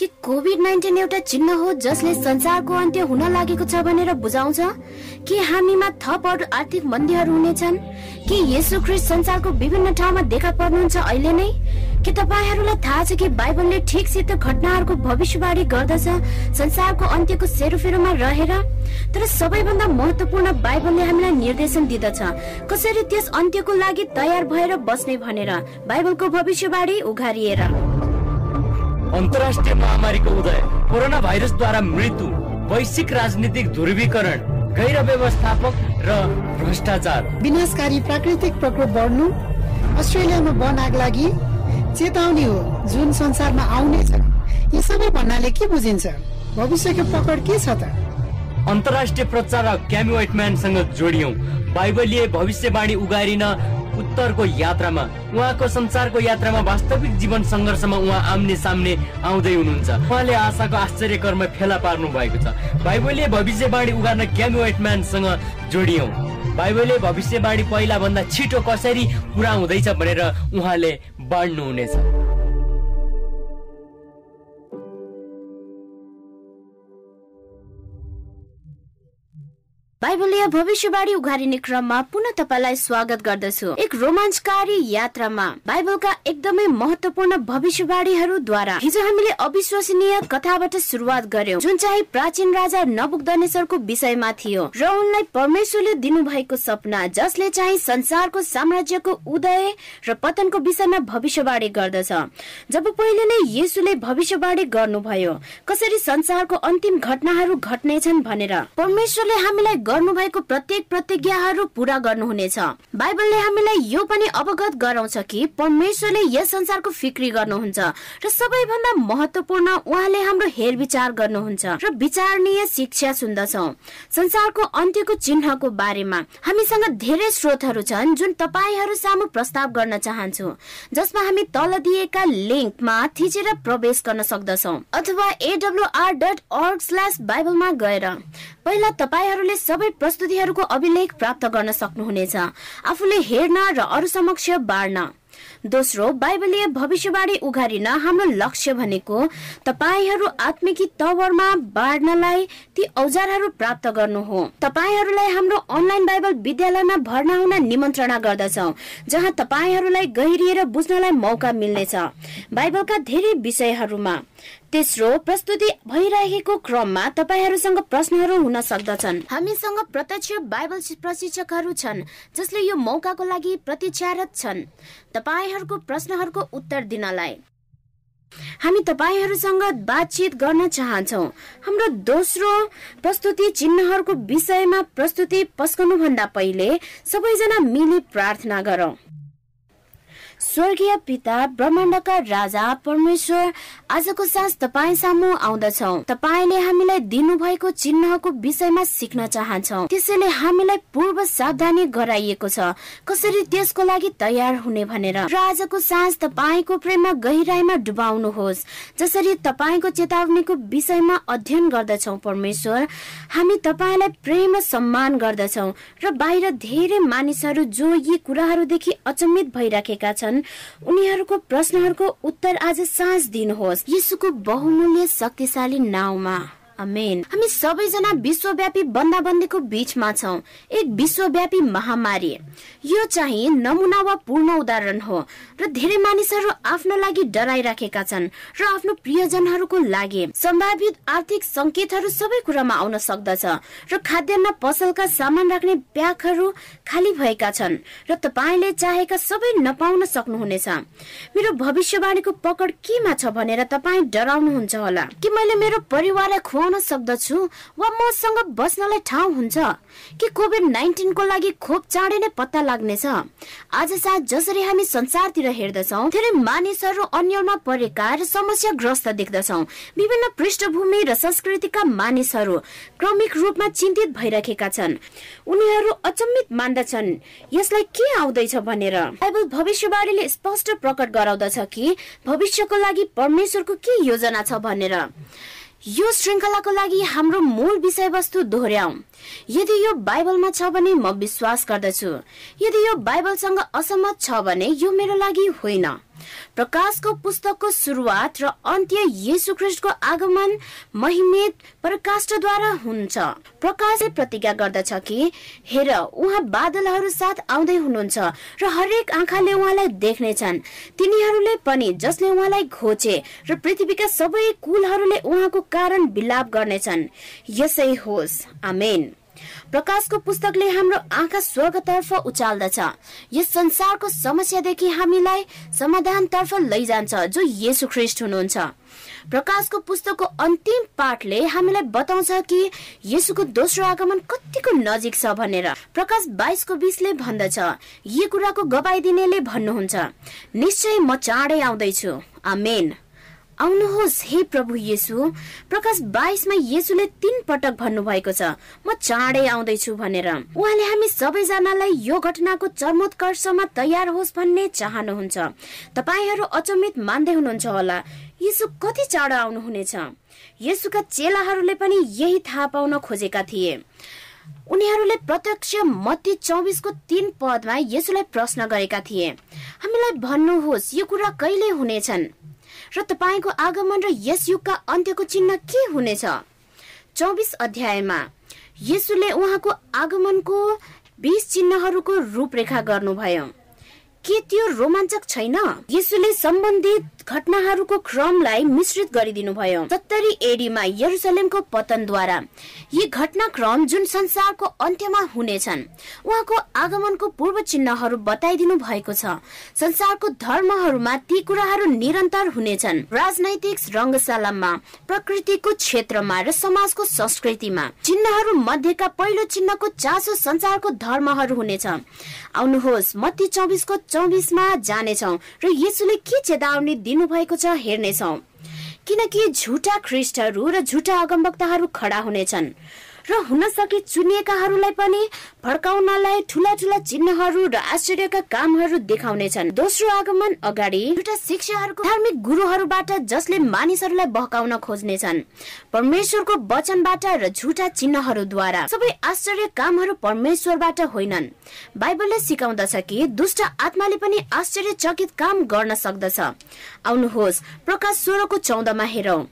कि covid nineteen एउटा चिन्ह हो जसले संसारको अन्त्य हुन लागेको छ भनेर बुझाउँछ? कि हामीमा थप अरू आर्थिक मन्दीहरू हुनेछन्? कि यसो ख्रिस्ट संसारको विभिन्न ठाउँमा देखा पर्नुहुन्छ अहिले नै? के तपाईँहरूलाई थाहा छ कि बाइबलले ठिकसित घटनाहरूको भविष्यवाणी गर्दछ संसारको अन्त्यको सेरोफेरोमा रहेर? तर सबैभन्दा महत्वपूर्ण बाइबलले हामीलाई निर्देशन दिँदछ कसरी त्यस अन्त्यको लागि तयार भएर बस्ने भनेर? बाइबलको भविष्यवाणी उघारिएर। अन्तर्राष्ट्रिय महामारीको उदय कोरोना भाइरसद्वारा मृत्यु वैश्विक राजनीतिक ध्रुवीकरण गैर व्यवस्थापक र भ्रष्टाचार। विनाशकारी प्राकृतिक प्रकोप बढ्नु अस्ट्रेलियामा वन आग लागि चेतावनी हो जुन संसारमा आउनेछ यी सबै भन्नाले के बुझिन्छ? भविष्यको पकड के छ त? अन्तर्राष्ट्रिय प्रचारक क्यामी वाइटम्यानसँग जोडियौँ। बाइबलीय भविष्यवाणी उगारिन उत्तरको यात्रामा उहाँको संसारको यात्रामा वास्तविक जीवन सङ्घर्षमा उहाँ आम्ने सामने आउँदै हुनुहुन्छ। उहाँले आशाको आश्चर्य कर्म फेला पार्नु भएको छ। बाइबलीय भविष्यवाणी उगार्न क्यामी वाइटम्यानसँग जोडियौँ। बाइबलले भविष्यवाणी पहिला भन्दा छिटो कसरी पुरा हुँदैछ भनेर उहाँले बाँड्नुहुनेछ। बाइबलीय भविष्यवाणी उघारिने क्रममा पुनः तपाईँलाई स्वागत गर्दछु। एक रोमाञ्चकारी यात्रामा बाइबलका एकदमै महत्वपूर्ण भविष्यवाणीहरूद्वारा हिजो हामीले अविश्वसनीय कथाबाट सुरुवात गर्यौं जुन चाहिँ प्राचीन राजा नबुकदनेश्वरको विषयमा थियो र उनलाई परमेश्वरले दिनुभएको सपना जसले चाहिँ संसारको साम्राज्यको उदय र पतनको विषयमा भविष्यवाणी गर्दछ। जब पहिले नै येसुले भविष्यवाणी गर्नुभयो कसरी संसारको अन्तिम घटनाहरू घट्नेछन् भनेर परमेश्वरले हामीलाई गर्नुभएको प्रत्येक प्रतिज्ञाहरू पूरा गर्नुहुनेछ। बाइबलले हामीलाई यो पनि अवगत गराउँछ कि परमेश्वरले यस संसारको फिक्री गर्नुहुन्छ र सबैभन्दा महत्वपूर्ण उहाँले हाम्रो हेरविचार गर्नुहुन्छ र विचारणीय शिक्षा सुन्दछौ। संसारको अन्त्यको चिन्हको बारेमा हामीसँग धेरै स्रोतहरू छन् जुन तपाईँहरू सामु प्रस्ताव गर्न चाहन्छु जसमा हामी तल दिएका लिङ्कमा थिचेर प्रवेश गर्न सक्दछौ अथवा एडब्लुआर डट अर्ग स्ल्यास बाइबलमा गएर पहिला तपाईँहरूले सबै प्रस्तुतिहरूको अभिलेख प्राप्त गर्न सक्नुहुनेछ। आफूले हेर्न र अरू समक्ष बाँड्न। दोस्रो बाइबलीय भविष्यवाणी उघारिन हाम्रो लक्ष्य भनेको तपाईँहरू आत्मिकी तवरमा बाँड्नलाई ती औजारहरू प्राप्त गर्नु हो। तपाईँहरूलाई हाम्रो अनलाइन बाइबल विद्यालयमा भर्ना हुन निमन्त्रणा गर्दछौ जहाँ तपाईँहरूलाई गहिरिएर बुझ्नलाई मौका मिल्नेछ। बाइबलका धेरै विषयहरूमा। तेस्रो प्रस्तुति भइरहेको क्रममा तपाईँहरूसँग प्रश्नहरू हुन सक्दछन्। हामीसँग प्रत्यक्ष बाइबल प्रशिक्षकहरू छन् जसले यो मौकाको लागि प्रतीक्षारत छन्। तपाईँहरूको प्रश्नहरूको उत्तर दिनलाई। हामी तपाईँहरूसँग बातचित गर्न चाहन्छौ। हाम्रो दोस्रो प्रस्तुति चिन्हहरूको विषयमा प्रस्तुति पस्कनुभन्दा पहिले सबैजना मिली प्रार्थना गरौँ। स्वर्गीय पिता ब्रह्माण्डका राजा परमेश्वर आजको सास तपाईँ सामु आउँदछौ। तपाईँले हामीलाई दिनुभएको चिन्हको विषयमा सिक्न चाहन्छौ। त्यसैले हामीलाई पूर्व सावधानी गराइएको छ। कसरी त्यसको लागि तयार हुने भनेर। र आजको सास तपाईँको प्रेममा गहिराईमा डुबाउनुहोस्। जसरी तपाईँको चेतावनीको विषयमा अध्ययन गर्दछौ परमेश्वर हामी तपाईँलाई प्रेम सम्मान गर्दछौ। र बाहिर धेरै मानिसहरू जो यी कुराहरूदेखि अचम्मित भइराखेका छन् उनीहरूको प्रश्नहरूको उत्तर आज साँझ दिनुहोस्। यीशुको बहुमूल्य शक्तिशाली नाउँमा। हामी सबैजना विश्वव्यापी बन्दाबन्दीको बीचमा छौँ। एक विश्वव्यापी महामारी। यो चाहिँ नमुना वा पूर्ण उदाहरण हो र धेरै मानिसहरू आफ्नो लागि डराइराखेका छन् र आफ्नो प्रियजनहरूको लागि सम्भावित आर्थिक संकेतहरू सबै कुरामा आउन सक्दछ र खाद्यान्न पसलका सामान राख्ने ब्यागहरू खाली भएका छन् र तपाईँले चाहेका सबै नपाउन सक्नुहुनेछ। मेरो भविष्यवाणीको पकड केमा छ भनेर तपाईँ डराउनुहुन्छ होला। कि मैले मेरो परिवारलाई खुवाउन पाउन सक्दछु वा मसँग बस्नलाई ठाउँ हुन्छ कि कोभिड नाइन्टिनको लागि खोप चाँडै नै पत्ता लाग्नेछ। आज साथ जसरी हामी संसारतिर हेर्दछौ धेरै मानिसहरू अन्यमा परेका र समस्याग्रस्त देख्दछौ। विभिन्न पृष्ठभूमि र संस्कृतिका मानिसहरू क्रमिक रूपमा चिन्तित भइरहेका छन्। उनीहरू अचम्मित मान्दछन्। यसलाई के आउँदैछ भनेर बाइबल भविष्यवाणीले स्पष्ट प्रकट गराउँदछ कि भविष्यको लागि परमेश्वरको के योजना छ भनेर। यो श्रृङ्खलाको लागि हाम्रो मूल विषयवस्तु दोहोऱ्याउ। यदि यो बाइबलमा छ भने म विश्वास गर्दछु। यदि यो बाइबलसँग असहमत छ भने यो मेरो लागि होइन। प्रकाशको पुस्तकको सुरुवात र अन्त्य येशु ख्रिस्टको आगमन महिमित प्रकाशद्वारा हुन्छ। प्रकाशले प्रतिज्ञा गर्दछ कि हेर उहाँ बादलहरू साथ आउँदै हुनुहुन्छ र हरेक आँखाले उहाँलाई देख्नेछन्। तिनीहरूले पनि जसले उहाँलाई घोचे र पृथ्वीका सबै कुलहरूले उहाँको कारण विलाप गर्नेछन्। यसै होस्। आमेन। प्रकाशको पुस्तकले हाम्रो आँखा स्वर्गतर्फ उचाल्दछ। यस संसारको समस्यादेखि हामीलाई समाधानतर्फ लैजान्छ जो येसु ख्रिस्ट हुनुहुन्छ। प्रकाशको पुस्तकको अन्तिम पाठले हामीलाई बताउँछ कि यसुको दोस्रो आगमन कतिको नजिक छ भनेर। प्रकाश बाइसको बिसले भन्दछ। यी कुराको गवाई दिनेले भन्नुहुन्छ। निश्चय म चाँडै आउँदैछु। आमेन। आउनुहोस् हे प्रभु येसु। प्रकाश बाइसमा येसुले तीन पटक भन्नुभएको छ म चाँडै आउँदैछु भनेर। उहाँले हामी सबैजनालाई यो घटनाको चर्मोत्कर्षमा तयार होस् भन्ने चाहनुहुन्छ। तपाईँहरू अचम्मित मान्दै हुनुहुन्छ होला। यसु कति चाँडो आउनुहुनेछ। यसुका चेलाहरूले पनि यही थाहा पाउन खोजेका थिए। उनीहरूले प्रत्यक्ष मत्ती चौबिसको तीन पदमा यसुलाई प्रश्न गरेका थिए। हामीलाई भन्नुहोस् यो कुरा कहिले हुनेछन्? र तपाईँको आगमन र यस युगका अन्त्यको चिन्ह के हुनेछ? चौबिस अध्यायमा यसुले उहाँको आगमनको बिस चिन्हहरूको रूपरेखा गर्नुभयो। के त्यो रोमाञ्चक छैन? यसुले सम्बन्धित घटनाहरूको क्रमलाई मिश्रित गरिदिनु भयो सत्तरी एडीमा यरुसलेमको पतनद्वारा। यी घटनाक्रम जुन संसारको अन्त्यमा हुनेछन् उहाँको आगमनको पूर्व चिन्हहरू बताइदिनु भएको छ। संसारको धर्महरूमा ती कुराहरू निरन्तर हुनेछन्। राजनैतिक रङ्गशालामा प्रकृतिको क्षेत्रमा र समाजको संस्कृतिमा चिन्हहरू मध्येका पहिलो चिन्हको चासो संसारको धर्महरू हुनेछ। आउनुहोस् मत्ती चौबिसको चौबिसमा जानेछौ र यसुले के चेतावनी दिनु भएको छ हेर्नेछौ। किनकि झुटा ख्रिस्टहरू र झुटा अगमवक्ताहरू खडा हुनेछन्। र हुन सके चुनिएकाहरूलाई पनि भड्काउनलाई ठुला ठुला चिन्हहरू र आश्चर्यका कामहरू देखाउनेछन्। दोस्रो आगमन अगाडि एउटा शिक्षाहरूको धार्मिक गुरुहरूबाट जसले मानिसहरूलाई बहकाउन खोज्नेछन्। परमेश्वरको वचनबाट र झुटा चिन्हहरूद्वारा सबै आश्चर्य कामहरू परमेश्वरबाट होइनन्। बाइबलले सिकाउँदछ कि दुष्ट आत्माले पनि आश्चर्यचकित काम गर्न सक्दछ। आउनुहोस् प्रकाश सोह्रको चौधमा हेरौँ।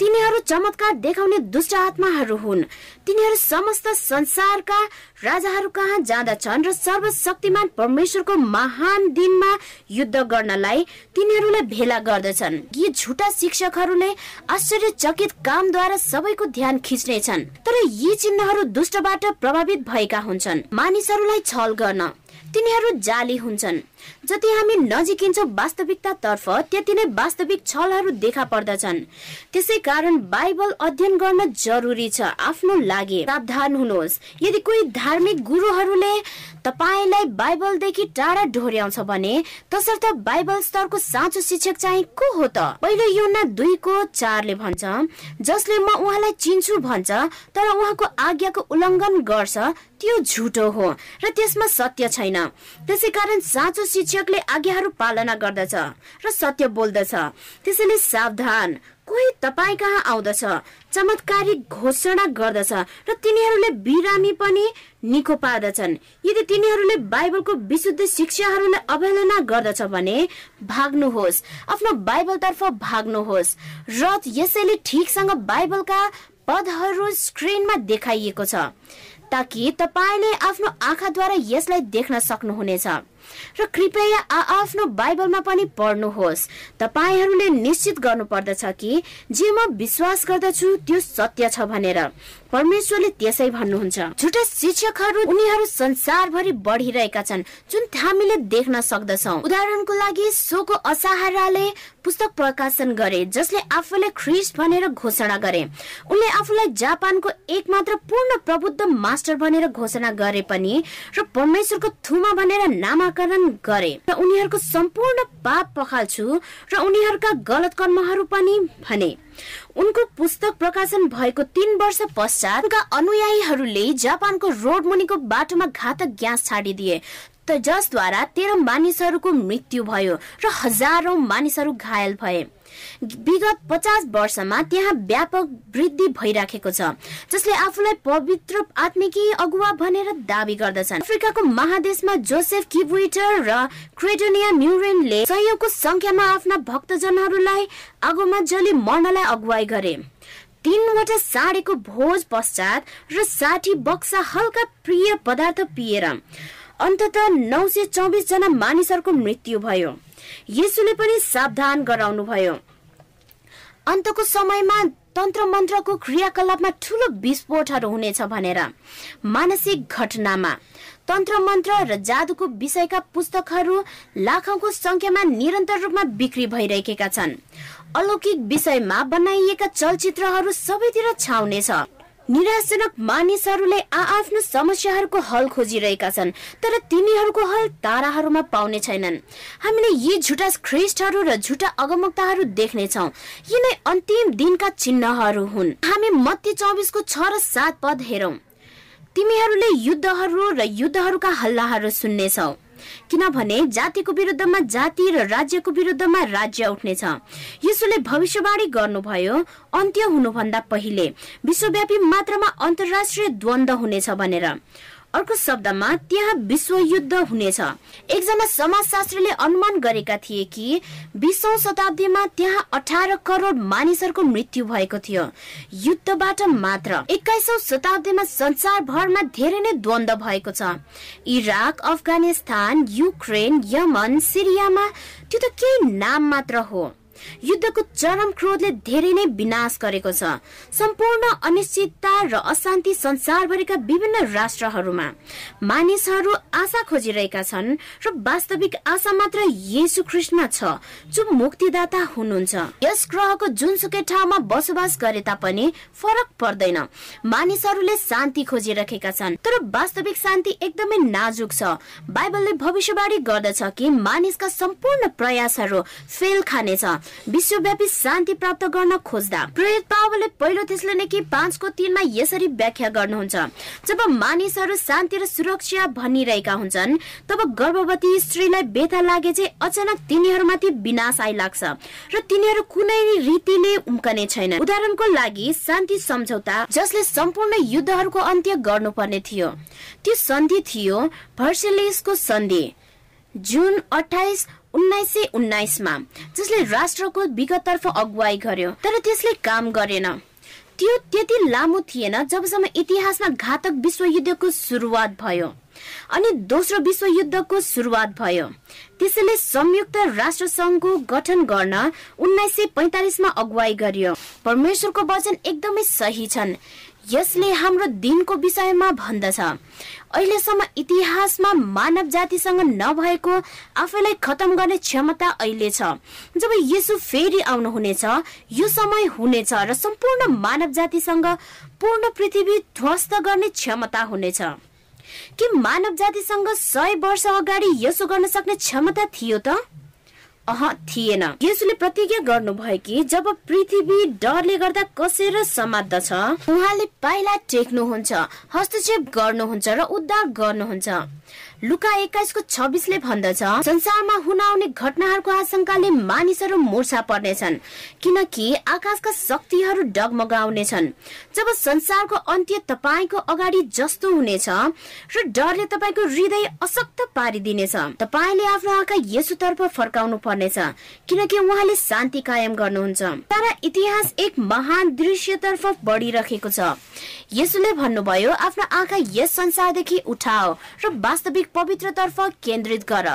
तिनीहरू चमत्कार देखाउने दुष्ट आत्माहरू हुन्। तिनीहरू समस्त संसारका राजाहरू कहाँ जाँदछन् र सर्वशक्तिमान परमेश्वरको महान दिनमा युद्ध गर्नलाई तिनीहरूलाई भेला गर्दछन्। यी झुटा शिक्षकहरूले आश्चर्यचकित कामद्वारा सबैको ध्यान खिच्नेछन् तर यी चिन्हहरू दुष्टबाट प्रभावित भएका हुन्छन्। मानिसहरूलाई छल गर्न तिनीहरू जाली हुन्छन्। जति हामी नजिकिन्छौँ वास्तविकतातर्फ त्यति नै वास्तविक छलहरू देखा पर्दछन्। त्यसै कारण बाइबल अध्ययन गर्न जरुरी छ। आफ्नो लागि सावधान हुनुहोस्। यदि कोही धार्मिक गुरुहरूले तपाईँलाई बाइबलदेखि टाढा ढोर्याउँछ भने तसर्थ बाइबल स्तरको साँचो शिक्षक चाहिँ को हो त? पहिलो योना दुईको चारले भन्छ जसले म उहाँलाई चिन्छु भन्छ तर उहाँको आज्ञाको उल्लङ्घन गर्छ त्यो झुटो हो र त्यसमा सत्य छैन। त्यसै कारण साँचो शिक्षकले आज्ञाहरू पालना गर्दछ र सत्य बोल्दछ। त्यसैले सावधान। कोही तपाईँ कहाँ आउँदछ? चमत्कारिक घोषणा गर्दछ र तिनीहरूले बिरामी पनि निको पार्दछन्। यदि तिनीहरूले बाइबलको विशुद्ध शिक्षाहरूलाई अवहेलना गर्दछ भने भाग्नुहोस्। आफ्नो बाइबलतर्फ भाग्नुहोस्। र यसैले ठिकसँग बाइबलका पदहरू स्क्रिनमा देखाइएको छ ताकि तपाईँले आफ्नो आँखाद्वारा यसलाई देख्न सक्नुहुनेछ। र कृपया आफ्नो बाइबलमा पनि पढ्नुहोस्। तपाईँहरूले निश्चित गर्नु पर्दछ कि जे म विश्वास गर्दछु त्यो सत्य छ भनेर। परमेश्वरले त्यसै भन्नुहुन्छ। झुटा शिक्षकहरू उनीहरू संसारभरि बढिरहेका छन् जुन हामीले देख्न सक्दछौ। उदाहरणको लागि सोको असाहाराले पुस्तक प्रकाशन गरे जसले आफूले ख्रिस्ट भनेर घोषणा गरे। उनले आफूलाई जापानको एकमात्र पूर्ण प्रबुद्ध मास्टर भनेर घोषणा गरे पनि र परमेश्वरको थुमा भनेर नामाकरण गरे। र उनीहरूको सम्पूर्ण पाप पखाल्छु र उनीहरूका गलत कर्महरू पनि भने। उनको पुस्तक प्रकाशन भएको तीन वर्ष पश्चात उनका अनुयायीहरूले जापानको रोड मुनिको बाटोमा घातक ग्यास छाडिदिए। जसद्वारा तेह्र मानिसहरूको मृत्यु भयो र हजारौं मानिसहरू घायल भए। विगत पचास वर्षमा त्यहाँ व्यापक वृद्धि भइराखेको छ जसले आफूलाई पवित्र आत्मिकी अगुवा भनेर दावी गर्दछन्। अफ्रिकाको महादेशमा जोसेफ किबुइटर र क्रेडोनिया म्युरेनले सयौंको संख्यामा आफ्ना भक्तजनहरूलाई आगोमा जली मर्नलाई अगुवाई गरे। तीनवटा साँडेको भोज पश्चात र साठी बक्सा हल्का प्रिय पदार्थ पिएर अन्तत नौ सय चौबिस जना मानिसहरूको मृत्यु भयो। यसुले पनि सावधान गराउनु भयो। अन्तको समयमा तन्त्र मन्त्रको क्रियाकलापमा ठूलो विस्फोटहरू हुनेछ भनेर मानसिक घटनामा। तन्त्र मन्त्र र जादुको विषयका पुस्तकहरू लाखौंको संख्यामा निरन्तर रूपमा बिक्री भइरहेका छन्। अलौकिक विषयमा बनाइएका चलचित्रहरू सबैतिर छाउनेछ। निराशजनक मानिसहरूले आआफ्नो समस्याहरूको हल खोजिरहेका छन् तर तिनीहरूको हल ताराहरूमा पाउने छैनन्। हामीले यी झुटा ख्रिस्टहरू र झुटा अगमक्ताहरू देख्नेछौ यी नै अन्तिम दिनका चिन्हहरू हुन्। हामी मत्ती चौबिसको छ र सात पद हेरौं। तिमीहरूले युद्धहरू र युद्धहरूका हल्लाहरू सुन्नेछौ। किनभने जातिको विरुद्धमा जाति र राज्यको विरुद्धमा राज्य उठ्नेछ। यसोले भविष्यवाणी गर्नुभयो अन्त्य हुनुभन्दा पहिले विश्वव्यापी मात्रामा अन्तर्राष्ट्रिय द्वन्द हुनेछ भनेर। अर्को शब्दमा त्यहाँ विश्वयुद्ध हुनेछ। एकजना समाजशास्त्रीले अनुमान गरेका थिए कि बिसौँ शताब्दीमा त्यहाँ अठार करोड मानिसहरूको मृत्यु भएको थियो। युद्धबाट मात्र एक्काइसौँ शताब्दीमा संसारभरमा धेरै नै द्वन्द भएको छ। इराक अफगानिस्तान युक्रेन यमन सिरियामा त्यो त केही नाम मात्र हो। युद्धको चरम क्रोधले धेरै नै विनाश गरेको छ। सम्पूर्ण अनिश्चितता र अशान्ति संसारभरिका विभिन्न राष्ट्रहरूमा मानिसहरू आशा खोजिरहेका छन् र वास्तविक आशा मात्र येसु ख्रिस्टमा छ जो मुक्तिदाता हुनुहुन्छ। यस ग्रहको जुनसुकै ठाउँमा बसोबास गरे तापनि फरक पर्दैन। मानिसहरूले शान्ति खोजिरहेका छन् तर वास्तविक शान्ति एकदमै नाजुक छ। बाइबलले भविष्यवाणी गर्दछ कि मानिसका सम्पूर्ण प्रयासहरू फेल खानेछ। विश्वव्यापी शान्ति प्राप्त गर्न खोज्दा प्रेरित पावलले पहिलो त्यसले नै कि पाँचको तिनमा यसरी व्याख्या गर्नुहुन्छ। जब मानिसहरू शान्ति र सुरक्षा भनिरहेका हुन्छन् तब गर्भवती स्त्रीलाई बेथा लागे चाहिँ अचानक तिनीहरूमाथि विनाश आइलाग्छ र तिनीहरू कुनै रीतिले उम्कने छैन उदाहरणको लागि शान्ति सम्झौता जसले सम्पूर्ण युद्धहरूको अन्त्य गर्नुपर्ने थियो। त्यो सन्धि थियो भर्सेलिसको सन्धि। जुन अठाइस उन्नाइस सय उन्नाइसमा जसले राष्ट्रको विगततर्फ अगुवाई गर्यो तर त्यसले काम गरेन। त्यो त्यति लामो थिएन जबसम्म इतिहासमा घातक विश्वयुद्धको सुरुवात भयो अनि दोस्रो विश्वयुद्धको सुरुवात भयो। त्यसैले संयुक्त राष्ट्र संघको गठन गर्न उन्नाइस सय पैतालिसमा अगुवाई गरियो। परमेश्वरको वचन एकदमै सही छन्। यसले हाम्रो दिनको विषयमा भन्दछ। अहिलेसम्म इतिहासमा मानव जातिसँग नभएको आफैलाई खतम गर्ने क्षमता अहिले छ। जब यसो फेरि आउनुहुनेछ यो समय हुनेछ र सम्पूर्ण मानव जातिसँग पूर्ण पृथ्वी ध्वस्त गर्ने क्षमता हुनेछ। कि मानव जातिसँग सय वर्ष अगाडि यसो गर्न सक्ने क्षमता थियो त? अह थिएन। यसुले प्रतिज्ञा गर्नुभयो कि जब पृथ्वी डरले गर्दा कसेर समात्दछ उहाँले पाइला टेक्नुहुन्छ हस्तक्षेप गर्नुहुन्छ र उद्धार गर्नुहुन्छ। लुका एक्काइसको छब्बिसले भन्दछ। संसारमा हुन आउने घटनाहरूको आशंकाले मानिसहरू मूर्छा पर्नेछन् किनकि आकाशका शक्तिहरू डगमगाउनेछन्। जब संसारको अन्त्य तपाईँको अगाडि जस्तो हुनेछ र डरले तपाईँको हृदय अशक्त पारिदिनेछ तपाईँले आफ्नो आँखा यसोतर्फ फर्काउनु पर्नेछ किनकि उहाँले शान्ति कायम गर्नुहुन्छ। तर इतिहास एक महान दृश्यतर्फ बढिरहेको छ। यसुले भन्नुभयो आफ्नो आँखा यस संसारदेखि उठाओ र वास्तविक पवित्रतर्फ केन्द्रित गर।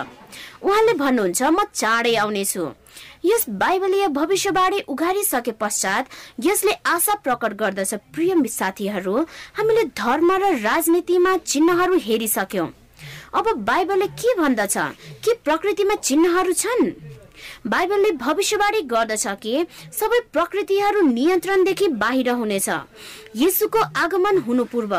उहाँले भन्नुहुन्छ म चाँडै आउनेछु। यस बाइबलीय भविष्यवाणी उघारिसके पश्चात यसले आशा प्रकट गर्दछ प्रिय साथीहरू हामीले धर्म र राजनीतिमा चिन्हहरू हेरिसक्यौं। अब बाइबलले के भन्दछ? के प्रकृतिमा चिन्हहरू छन्? बाइबलले भविष्यवाणी गर्दछ कि सबै प्रकृतिहरू नियन्त्रणदेखि बाहिर हुनेछ। यसुको आगमन हुनु पूर्व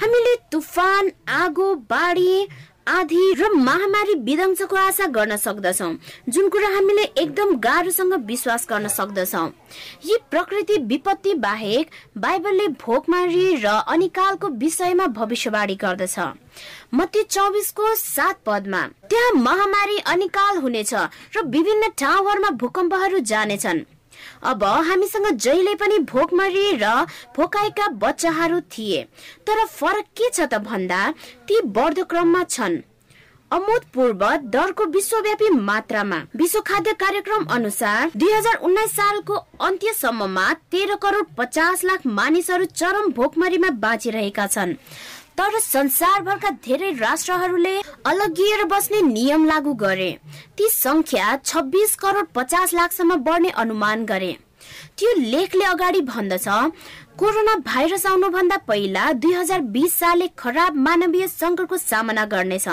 हामीले तुफान आगो बाढी आधी र महामारी विध्वंसको आशा गर्न सक्दछौ जुन कुरा हामीले एकदम गाह्रोसँग विश्वास गर्न सक्दछौ। यी प्रकृति विपत्ति बाहेक बाइबलले भोकमारी र अनिकालको विषयमा भविष्यवाणी गर्दछ। मत्ती चौबिसको सात पदमा त्यहाँ महामारी अनिकाल हुनेछ र विभिन्न ठाउँहरूमा भूकम्पहरू जानेछन्। अब हामीसँग जहिले पनि भोकमरी र भोकाएका बच्चाहरू थिए। तर फरक के छ त भन्दा ती बढ्दो क्रममा छन्। अमूतपूर्व दरको विश्वव्यापी मात्रामा विश्व खाद्य कार्यक्रम अनुसार दुई हजार उन्नाइस सालको अन्त्यसम्ममा तेह्र करोड पचास लाख मानिसहरू चरम भोकमरीमा बाँचिरहेका छन्। तर संसारभरका धेरै राष्ट्रहरूले अलगिएर बस्ने नियम लागू गरे। ती संख्या छब्बिस करोड पचास लाखसम्म बढ्ने अनुमान गरे। त्यो लेखले अगाडि भन्दछ कोरोना भाइरस आउनुभन्दा पहिला दुई हजार बिस सालले खराब मानवीय सङ्कटको सामना गर्नेछ।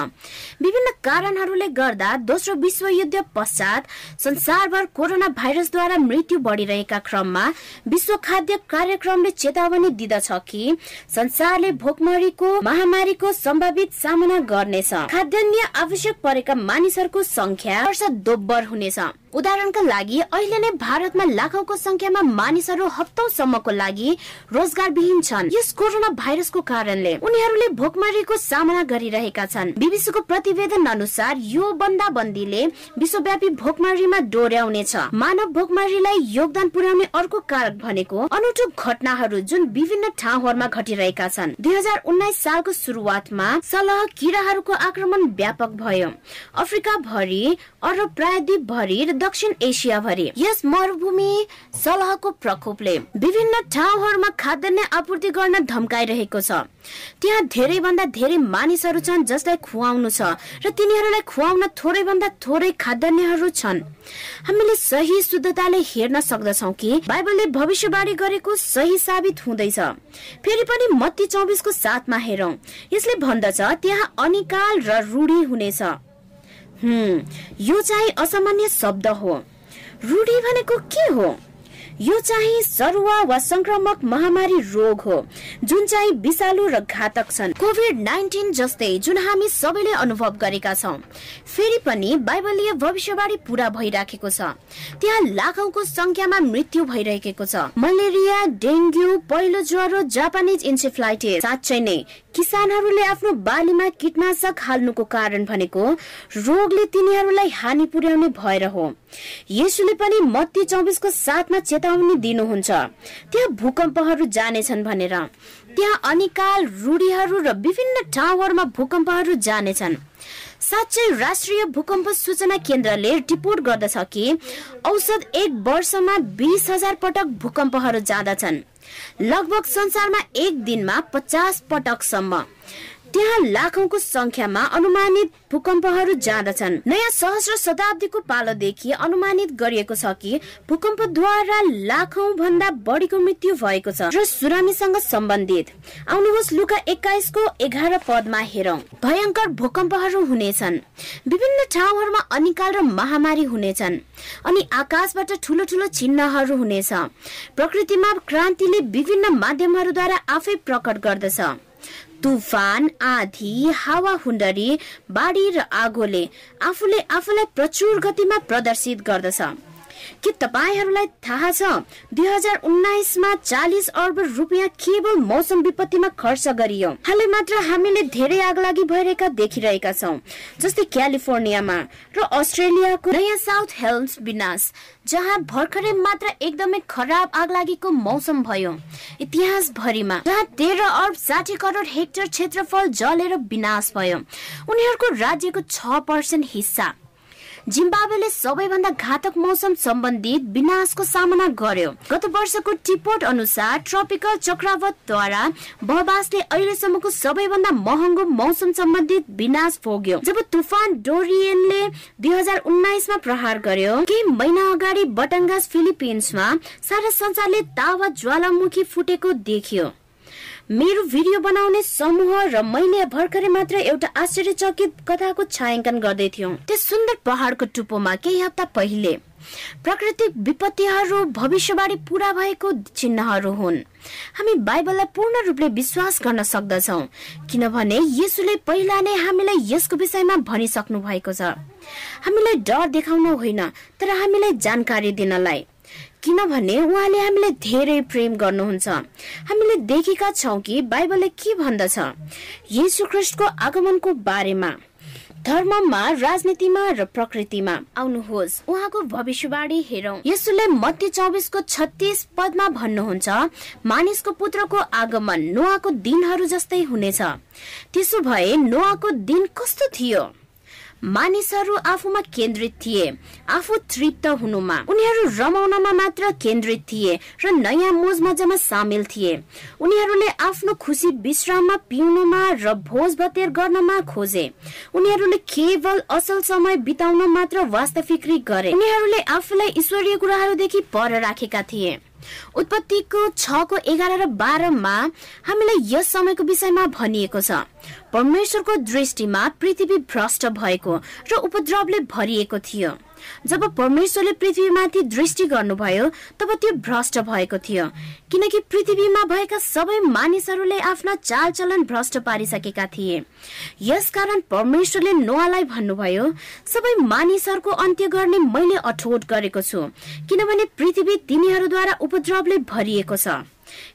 विभिन्न कारणहरूले गर्दा दोस्रो विश्व युद्ध पश्चात संसारभर कोरोना भाइरसद्वारा मृत्यु बढ़िरहेका क्रममा विश्व खाद्य कार्यक्रमले चेतावनी दिँदछ कि संसारले भोकमरीको महामारीको सम्भावित सामना गर्नेछ। खाद्यान्न आवश्यक परेका मानिसहरूको संख्या वर्ष दोब्बर हुनेछ। उदाहरणका लागि अहिले नै भारतमा लाखौंको संख्यामा मानिसहरू हप्तौसम्मको लागि रोजगारविहीन छन्। यस कोरोना भाइरसको कारणले उनीहरूले भोकमरीको सामना गरिरहेका छन्। बिबिसीको प्रतिवेदन अनुसार यो बन्दाबन्दीले विश्वव्यापी भोकमरीमा डोर्याउनेछ मानव भोकमरीलाई योगदान पुर्याउने अर्को कारक भनेको अनौठो घटनाहरू जुन विभिन्न ठाउँहरूमा घटिरहेका छन्। दुई सालको सुरुवातमा सलह किराहरूको आक्रमण व्यापक भयो। अफ्रिका भरि अरब प्रायद्वीप भरि दक्षिण एसिया भरि यस मरुभूमि सलहको प्रकोपले विभिन्न ठाउँहरूमा खाद्यान्न आपूर्ति गर्न धम्काइरहेको छ। त्यहाँ धेरै भन्दा धेरै मानिसहरू छन् जसलाई खुवाउनु छ र तिनीहरूलाई खुवाउन थोरै भन्दा थोरै खाद्यान्नहरू छन्। हामीले सही शुद्धताले हेर्न सक्दछौ कि बाइबलले भविष्यवाणी गरेको सही साबित हुँदैछ। फेरि पनि मत्ती चौबिसको साथमा हेरौं। यसले भन्दछ त्यहाँ अनिकाल र रूढी हुनेछ। यो चाहिँ असामान्य शब्द हो। रूढी भनेको के हो? यो चाहिँ सरुवा वा संक्रामक महामारी रोग हो जुन चाहिँ विषालु र घातक छन्। कोभिड नाइन्टिन जस्तै जुन हामी सबैले अनुभव गरेका छौँ। फेरि पनि बाइबलीय भविष्यवाणी पूरा भइराखेको छ। त्यहाँ लाखौंको संख्यामा मृत्यु भइरहेको छ। मलेरिया डेङ्गु पहिलो ज्वरो जापानिज इन्सेफ्लाइटिस साँच्चै नै किसानहरूले आफ्नो बालीमा कीटनाशक हाल्नुको कारण भनेको रोगले तिनीहरूलाई हानि पुर्याउने भएर हो। यसुले पनि मत्ती चौबिसको साथमा चेतावनी दिनुहुन्छ। त्यहाँ भूकम्पहरू जानेछन् भनेर। त्यहाँ अनिकाल रूढीहरू र विभिन्न ठाउँहरूमा भूकम्पहरू जानेछन्। साँच्चै राष्ट्रिय भूकम्प सूचना केन्द्रले रिपोर्ट गर्दछ कि औसत एक वर्षमा बिस हजार पटक भूकम्पहरू जाँदछन्। लगभग संसारमा एक दिनमा पचास पटकसम्म। त्यहाँ लाखौंको संख्यामा अनुमानित भूकम्पहरू जाँदछन्। नयाँ सहस्र शताब्दीको पालोदेखि अनुमानित गरिएको छ कि भूकम्पद्वारा लाखौं भन्दा बढीको मृत्यु भएको छ र सुनामीसँग सम्बन्धित। आउनुहोस् लुका एक्काइसको एघार पदमा हेरौं। भयंकर भूकम्पहरू हुनेछन्। विभिन्न ठाउँहरूमा अनिकाल र महामारी हुनेछन् अनि आकाशबाट ठुलो ठुलो चिन्हहरू हुनेछ। प्रकृतिमा क्रान्तिले विभिन्न माध्यमहरूद्वारा आफै प्रकट गर्दछ। तुफान आधी हावा हुन्डरी बाढी र आगोले आफूले आफूलाई प्रचुर गतिमा प्रदर्शित गर्दछ। के तपाईँहरूलाई थाहा छ दुई हजार उन्नाइसमा चालिस अर्ब रुपियाँ केवल मौसम विपत्तिमा खर्च गरियो। हालै मात्र हामीले धेरै आगलागी भइरहेका देखिरहेका छौँ जस्तै क्यालिफोर्नियामा र अस्ट्रेलियाको नयाँ साउथ हेल्स विनाश जहाँ भर्खरै मात्र एकदमै खराब आगलागीको मौसम भयो। इतिहास भरिमा जहाँ तेह्र अर्ब साठी करोड हेक्टर क्षेत्रफल जलेर विनाश भयो उनीहरूको राज्यको छ पर्सेन्ट हिस्सा। जिम्बावेले सबैभन्दा घातक मौसम सम्बन्धित विनाशको सामना गर्यो। गत वर्षको टिपोट अनुसार ट्रपिकल चक्रवातद्वारा बहबासले अहिलेसम्मको सबैभन्दा महँगो मौसम सम्बन्धित विनाश भोग्यो जब तुफान डोरियनले दुई हजार उन्नाइसमा प्रहार गर्यो। केही महिना अगाडि बटङ्गास फिलिपिन्समा सारा संसारले तावा ज्वालामुखी फुटेको देखियो। मेरो भिडियो बनाउने समूह र मैले भर्खरै मात्र एउटा आश्चर्यचकित कथाको छायाङ्कन गर्दै थियौँ। त्यस सुन्दर पहाडको टुप्पोमा केही हप्ता पहिले प्राकृतिक विपत्तिहरू भविष्यवाणी पूरा भएको चिन्हहरू हुन्। हामी बाइबललाई पूर्ण रूपले विश्वास गर्न सक्दछौ किनभने यसुले पहिला नै हामीलाई यसको विषयमा भनिसक्नु भएको छ। हामीलाई डर देखाउन होइन तर हामीलाई जानकारी दिनलाई। किनभने उहाँले हामीलाई धेरै प्रेम गर्नुहुन्छ। हामीले देखेका छौँ कि बाइबलले के भन्दछ? यीशु ख्रिस्टको आगमनको बारेमा धर्ममा राजनीतिमा र प्रकृतिमा। आउनुहोस् उहाँको भविष्यवाणी हेरौँ। यसुले मध्य चौबिसको छत्तिस पदमा भन्नुहुन्छ मानिसको पुत्रको आगमन नुवाको दिनहरू जस्तै हुनेछ। त्यसो भए नुवाको दिन कस्तो थियो? मानिसहरू आफूमा केन्द्रित थिए। आफू तृप्त हुनुमा। उनीहरू रमाउनमा मात्र केन्द्रित थिए र नयाँ मोज मजामा सामेल थिए। उनीहरूले आफ्नो खुसी विश्राममा पिउनुमा र भोज भतेर गर्नमा खोजे। उनीहरूले केवल असल समय बिताउन मात्र वास्तविक्री गरे। उनीहरूले आफूलाई ईश्वरीय कुराहरूदेखि पर राखेका थिए। उत्पत्तिको छको एघार र बाह्रमा हामीलाई यस समयको विषयमा भनिएको छ। परमेश्वरको दृष्टिमा पृथ्वी भ्रष्ट भएको र उपद्रवले भरिएको थियो। जब परमेश्वरले पृथ्वीमाथि दृष्टि गर्नुभयो तब त्यो भ्रष्ट भएको थियो। किनकि पृथ्वीमा भएका सबै मानिसहरूले आफ्ना चालचलन भ्रष्ट पारिसकेका थिए। यसकारण परमेश्वरले नोआलाई भन्नुभयो सबै मानिसहरूको अन्त्य गर्ने मैले अठोट गरेको छु किनभने पृथ्वी तिनीहरूद्वारा उपद्रवले भरिएको छ।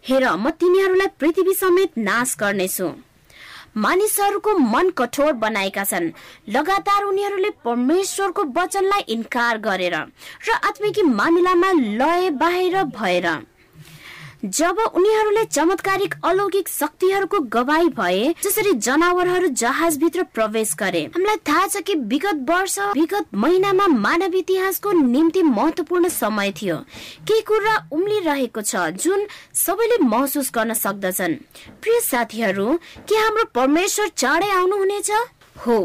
हेर म तिनीहरूलाई पृथ्वी समेत नाश गर्नेछु। मानिसहरूको मन कठोर बनाएका छन्। लगातार उनीहरूले परमेश्वरको वचनलाई इन्कार गरेर र आत्मिकी मामिलामा लय बाहिर भएर जब उनीहरूले चमत्कारिक अलौकिक शक्तिहरूको गवाई भए जसरी जनावरहरू जहाजभित्र प्रवेश गरे। हामीलाई थाहा छ कि विगत वर्ष विगत महिनामा मानव इतिहासको निम्ति महत्वपूर्ण समय थियो। केही कुरा उम्लिरहेको छ जुन सबैले महसुस गर्न सक्दछन्। प्रिय साथीहरू के हाम्रो परमेश्वर चाँडै आउनुहुनेछ? हो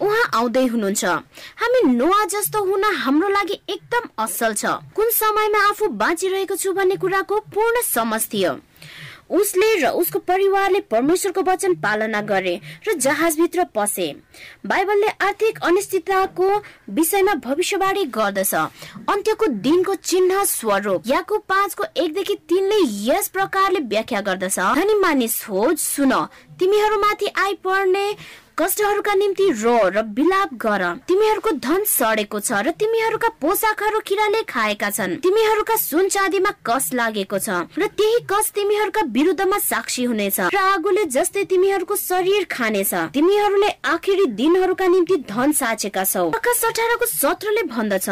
उहाँ आउँदै हुनुहुन्छ। हामी नोआ जस्तो हुन हाम्रो लागि एकदम असल छ। कुन समयमा आफू बाँचिरहेको छु भन्ने कुराको पूर्ण समझ थियो। उसले र उसको परिवारले परमेश्वरको वचन पालना गरे र जहाजभित्र पसे। बाइबलले आर्थिक अनिश्चितताको विषयमा भविष्यवाणी गर्दछ। अन्त्यको दिनको चिन्ह स्वरूप। याको पाँचको एकदेखि तिनले यस प्रकारले व्याख्या गर्दछ। धनी मानिस हो सुन। तिमीहरूमाथि आइपर्ने कष्टहरूका निम्ति रो र बिलाप गर। तिमीहरूको धन सडेको छ र तिमीहरूका पोसाकहरू किराले खाएका छन्। तिमीहरूका सुन चाँदीमा कस लागेको छ र त्यही कस तिमीहरूका विरुद्धमा साक्षी हुनेछ। र आगोले जस्तै तिमीहरूको शरीर खानेछ। तिमीहरूले आखिरी दिनहरूका निम्ति धन साचेका छौ। आकाश अठारको सत्रले भन्दछ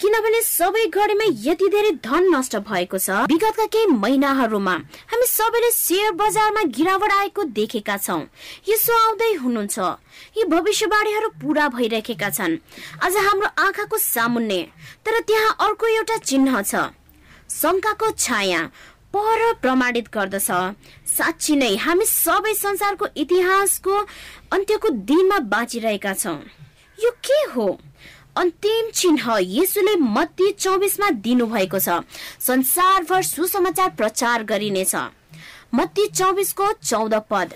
किनभने सबै घडीमा यति धेरै धन नष्ट भएको छ विगतका केही महिनाहरूमा। हामी सबैले सेयर बजारमा गिरावट आएको देखेका छौँ। यसो आउँदै हुनुहुन्छ। यी भविष्यवाणीहरू पूरा भइरहेका छन्। आज हाम्रो आँखाको सामुन्ने तर त्यहाँ अर्को एउटा चिन्ह छ। शङ्काको छाया पर प्रमाणित गर्दछ। साँच्ची नै हामी सबै संसारको इतिहासको अन्त्यको दिनमा बाँचिरहेका छौँ। यो के हो? अन्तिम चिन्ह यसुले मत्ती चौबिसमा दिनुभएको छ। संसारभर सुसमाचार प्रचार गरिनेछ। मत्ती चौबिसको चौध पद।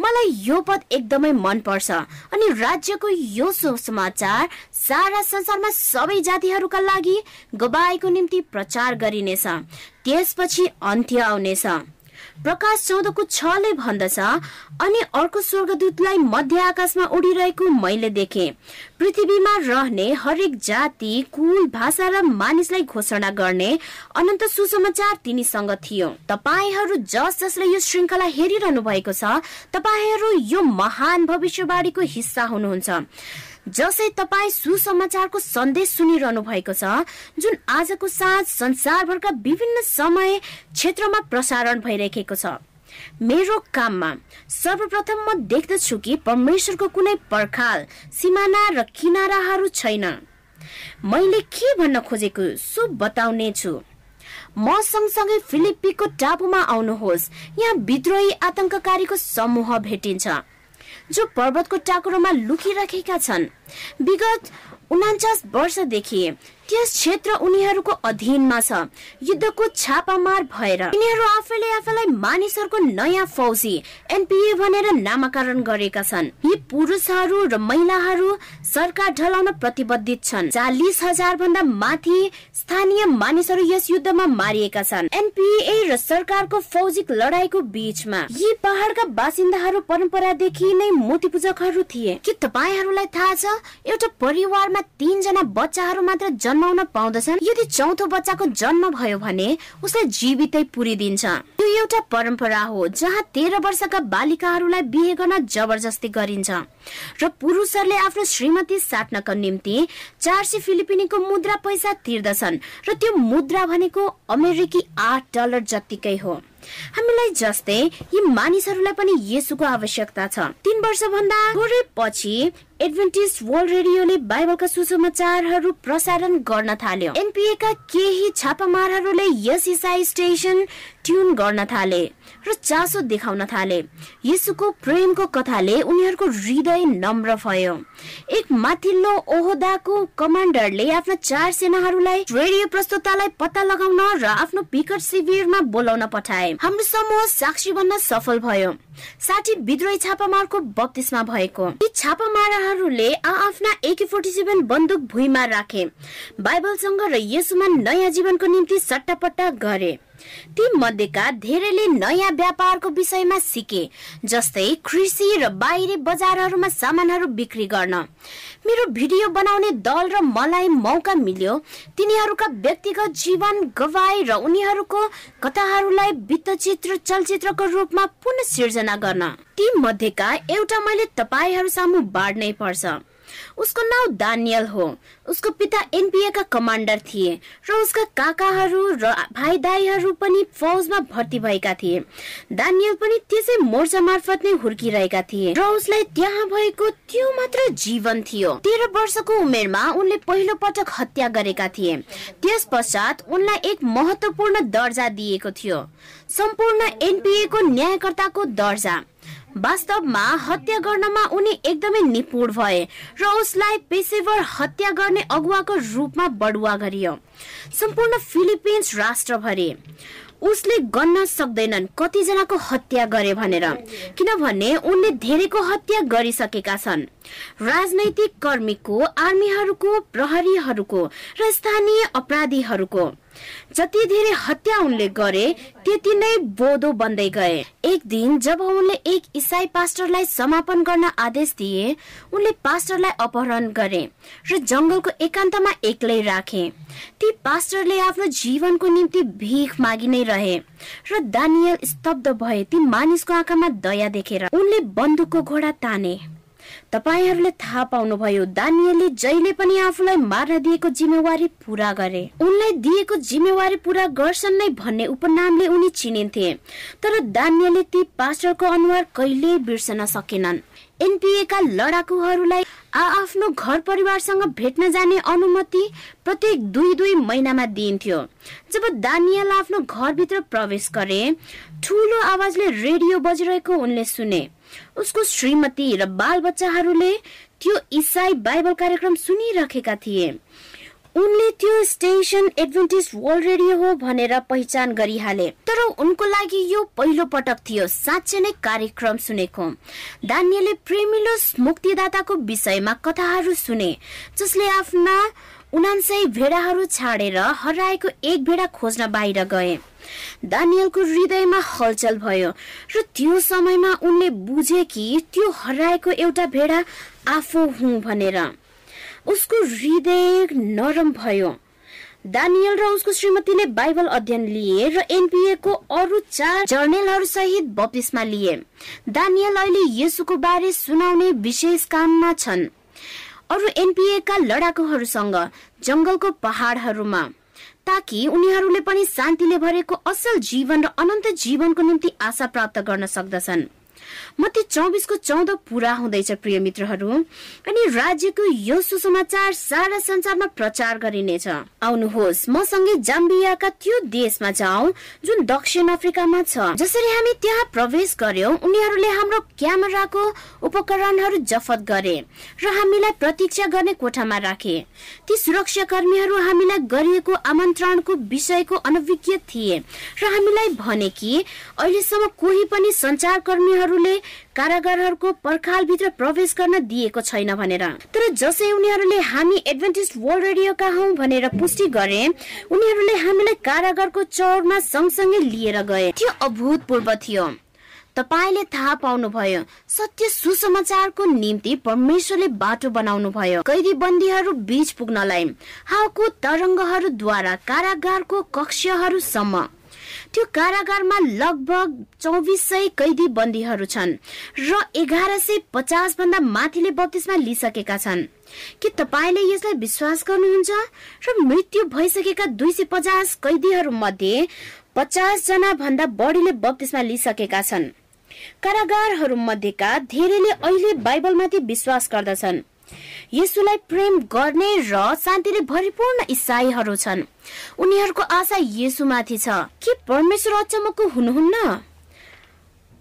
मलाई यो पद एकदमै मन पर्छ अनि राज्यको यो सुसमाचार सारा संसारमा सबै जातिहरूका लागि गवाईको निम्ति प्रचार गरिनेछ। त्यसपछि अन्त्य आउनेछ। प्रकाश चौधको छले भन्दछ अनि अर्को स्वर्गदूतलाई मध्य आकाशमा उडिरहेको मैले देखे। पृथ्वीमा रहने हरेक जाति कुल भाषा र मानिसलाई घोषणा गर्ने अनन्त सुसमाचार तिनीसँग थियो। तपाईँहरू जस जसले यो श्रृङ्खला हेरिरहनु भएको छ तपाईँहरू यो महान भविष्यवाणीको हिस्सा हुनुहुन्छ। जसै तपाईँ सुसमाचारको सन्देश सुनिरहनु भएको छ जुन आजको साँझ संसारभरका विभिन्न समय क्षेत्रमा प्रसारण भइरहेको छ। मेरो काममा सर्वप्रथम म देख्दछु कि परमेश्वरको कुनै पर्खाल सिमाना र किनाराहरू छैन। मैले के भन्न खोजेको सो बताउने छु। म सँगसँगै फिलिप्पीको टापुमा आउनुहोस्। यहाँ विद्रोही आतंककारीको समूह भेटिन्छ। जो पर्वतको टाकुरोमा लुकिरहेका छन्। विगत उनाचास वर्षदेखि त्यस क्षेत्र उनीहरूको अधीनमा छ। युद्धको छापामार भएर। यिनीहरू आफैले आफैलाई मानिसहरूको नयाँ फौजी एनपिए भनेर नामाकरण गरेका छन्। यी पुरुषहरू र महिलाहरू सरकार ढलाउन प्रतिबद्धित छन्। चालिस हजार भन्दा माथि स्थानीय मानिसहरू यस युद्धमा मारिएका छन्। एनपिए र सरकारको फौजिक लडाईँको बीचमा यी पहाडका बासिन्दाहरू परम्परादेखि नै मूर्ति पूजकहरू थिए। के तपाईँहरूलाई थाहा छ? एउटा परिवारमा तीनजना बच्चाहरू मात्र जन्माउन पाउँदछन्। यदि चौथो बच्चाको जन्म भयो भने उसलाई जीवितै पुरिदिन्छ। यो एउटा परम्परा हो जहाँ तेह्र वर्षका बालिकाहरूलाई बिहे गर्न जबरजस्ती गरिन्छ। र पुरुषहरूले आफ्नो श्रीमती साट्नका निम्ति चार सय फिलिपिनीको मुद्रा पैसा तिर्दछन् र त्यो मुद्रा भनेको अमेरिकी आठ डलर जत्तिकै हो। हामीलाई जस्तै यी मानिसहरूलाई पनि यसुको आवश्यकता छ। तीन वर्ष भन्दा थोरै पछि एडभेन्टिज वर्ल्ड रेडियोले बाइबलका सुसमाचारहरू प्रसारण गर्न थाल्यो। एनपिए का केही छापामारहरूले यस इसाई स्टेशन ट्युन गर्न थाले। र चासो देखाउन थाले। यसुको प्रेमको कथाले उनीहरूको हृदय नम्र भयो। एक माथिल्लो ओहदाको कमान्डरले आफ्ना चार सेनाहरूलाई रेडियो प्रस्तुतालाई पत्ता लगाउन र आफ्नो पिकट शिविरमा बोलाउन पठाए। हाम्रो समूह साक्षी बन्न सफल भयो। साठी विद्रोही छापामारको बत्तिसमा भएको। यी छापामाराहरूले आफ्ना एके फोर्टी सेभेन बन्दुक भुइँमा राखे। बाइबलसँग र यसुमा नयाँ जीवनको निम्ति सट्टापट्टा गरे। ती मध्येका धेरैले नयाँ व्यापारको विषयमा सिके जस्तै कृषि र बाहिरी बजारहरूमा सामानहरू बिक्री गर्न। मेरो भिडियो बनाउने दल र मलाई मौका मिल्यो। तिनीहरूका व्यक्तिगत जीवन गवाई र उनीहरूको कथाहरूलाई वित्तचित्र चलचित्रको रूपमा पुनः सिर्जना गर्न। ती मध्येका एउटा मैले तपाईँहरू सामु बाँड्नै पर्छ। उसको नाउँ दानियल हो। उसको पिता एनपिए का कमान्डर थिए र उसका काकाहरू र भाइ दाईहरू पनि फौजमा भर्ती भएका थिए। दानियल पनि त्यसै मोर्चा मार्फत नै हुर्किरहेका थिए र उसलाई त्यहाँ भएको त्यो मात्र जीवन थियो। तेह्र वर्षको उमेरमा उनले पहिलो पटक हत्या गरेका थिए। त्यस पश्चात उनलाई एक महत्वपूर्ण दर्जा दिएको थियो। सम्पूर्ण एनपिए को न्यायकर्ताको दर्जा। वास्तवमा हत्या गर्नमा उनी एकदमै निपुण भए र उसलाई पेसेवर हत्या गर्ने अगुवाको रूपमा बढुवा गरियो। सम्पूर्ण फिलिपिन्स राष्ट्रभरि उसले गन्न सक्दैनन् कतिजनाको हत्या गरे भनेर किनभने उनले धेरैको हत्या गरिसकेका छन्। राजनैतिक कर्मीको आर्मीहरूको प्रहरीहरूको र स्थानीय अपराधीहरूको जति धेरै हत्या उनले गरे त्यति नै बोधो बन्दै गए। एक दिन जब उनले एक इसाई पास्टरलाई समापन गर्न आदेश दिए उनले पास्टरलाई अपहरण गरे र जंगलको एकान्तमा एक्लै राखे। ती पास्टरले आफ्नो जीवनको निम्ति भिख मागि नै रहे र दानियल स्तब्ध भए ती मानिसको आँखामा दया देखेर उनले बन्दुकको घोडा ताने। तपाईँहरूले थाहा पाउनुभयो दानियलले जहिले पनि आफूलाई मार्न दिएको जिम्मेवारी पूरा गरे। उनलाई दिएको जिम्मेवारी पूरा गर्छन् नै भन्ने उपनामले उनी चिनिन्थे। तर दानियलले ती पास्टरको अनुहार कहिल्यै बिर्सन सकेनन्। एनपिए का लडाकुहरूलाई आफ्नो घर परिवारसँग भेट्न जाने अनुमति प्रत्येक दुई दुई महिनामा दिइन्थ्यो। जब दानियल आफ्नो घरभित्र प्रवेश गरे ठुलो आवाजले रेडियो बजिरहेको उनले सुने। उसको श्रीमती र बाल बच्चाहरूले त्यो इसाई बाइबल कार्यक्रम सुनिरहेका थिए। उनले त्यो स्टेशन एडभेन्टिज वर्ल्ड रेडियो हो भनेर पहिचान गरिहाले। तर उनको लागि यो पहिलो पटक थियो साँच्चै नै कार्यक्रम सुनेको। दानियले प्रेमिलो मुक्तिदाताको विषयमा कथाहरू सुने जसले आफ्ना उनान्सय भेडाहरू छाडेर हराएको एक भेडा खोज्न बाहिर गए। दानियलको हृदयमा हलचल भयो र त्यो समयमा उनले बुझे कि त्यो हराएको एउटा भेडा आफू हुँ भनेर। उसको हृदय नरम भयो। दानियल र उसको श्रीमतीले बाइबल अध्ययन लिए र एनपिए को अरू चार जर्नेलहरू सहित बपिसमा लिए। दानियल अहिले यसुको बारे सुनाउने विशेष काममा छन्। अरू एनपिए का लडाकुहरूसँग जंगलको पहाडहरूमा। ताकि उनीहरूले पनि शान्तिले भरेको असल जीवन र अनन्त जीवनको निम्ति आशा प्राप्त गर्न सक्दछन्। मती चौबिसको चौध पुरा हुँदैछ प्रिय मित्रहरू। अनि राज्यको यो सुसमाचार सारा संसारमा प्रचार गरिनेछ। आउनुहोस् मसँगै जाम्बियाका त्यो देशमा जाउँ जुन दक्षिण अफ्रिकामा छ। जसरी हामी त्यहाँ प्रवेश गर्यौं उनीहरूले हाम्रो क्यामेराको उपकरणहरू जफत गरे र हामीलाई प्रतीक्षा गर्ने कोठामा राखे। ती सुरक्षा कर्मीहरू हामीलाई गरिएको आमन्त्रणको विषयको अनभिज्ञ थिए र हामीलाई भने कि अहिलेसम्म कोही पनि संचारकर्मीहरूले कारागारहरूको पर्खालभित्र प्रवेश गर्न दिएको छैन भनेर। तर जसै उनीहरूले हामी एडभेन्टिस्ट वर्ल्ड रेडियोका हौ भनेर पुष्टि गरे उनीहरूले हामीलाई कारागारको चौरमा सँगसँगै लिएर गए। त्यो अभूतपूर्व थियो। तपाईँले थाहा पाउनुभयो सत्य सुसमाचारको निम्ति परमेश्वरले बाटो बनाउनु भयो। कैदी बन्दीहरू बीच पुग्नलाई हावको तरङ्गहरूद्वारा कारागारको कक्षहरूसम्म त्यो कारागारमा लगभग चौबिस सय कैदी बन्दीहरू छन् र एघार सय पचास भन्दा माथिले बत्तीसमा लिइसकेका छन्। के तपाईँले यसलाई विश्वास गर्नुहुन्छ? र मृत्यु भइसकेका दुई सय पचास कैदीहरू मध्ये पचास जना भन्दा बढीले बत्तीसमा लिइसकेका छन्। कारागारहरू मध्येका धेरैले अहिले बाइबलमाथि विश्वास गर्दछन्। यसुलाई प्रेम गर्ने र शान्तिले भरिपूर्ण इसाईहरू छन्। उनीहरूको आशा यसुमाथि छ। के परमेश्वर अचम्मको हुनुहुन्न?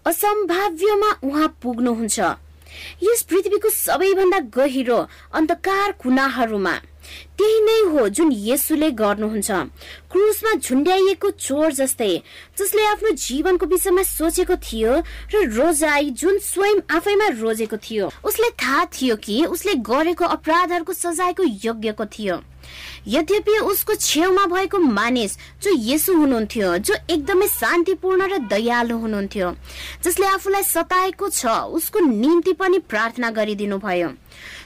असम्भाव्यमा उहाँ पुग्नुहुन्छ। यस पृथ्वीको सबैभन्दा गहिरो अन्धकार कुनाहरूमा। त्यही नै हो जुन येसुले गर्नुहुन्छ। क्रुसमा झुन्ड्याइएको चोर जस्तै जसले आफ्नो जीवनको विषयमा सोचेको थियो र रोजाई जुन स्वयं आफैमा रोजेको थियो उसले थाहा थियो कि उसले गरेको अपराधहरूको सजायको योग्यको थियो। यद्यपि उसको छेउमा भएको मानिस जो यसु हुनुहुन्थ्यो जो एकदमै शान्तिपूर्ण र दयालु हुनुहुन्थ्यो जसले आफूलाई सताएको छ उसको निम्ति पनि प्रार्थना गरिदिनु भयो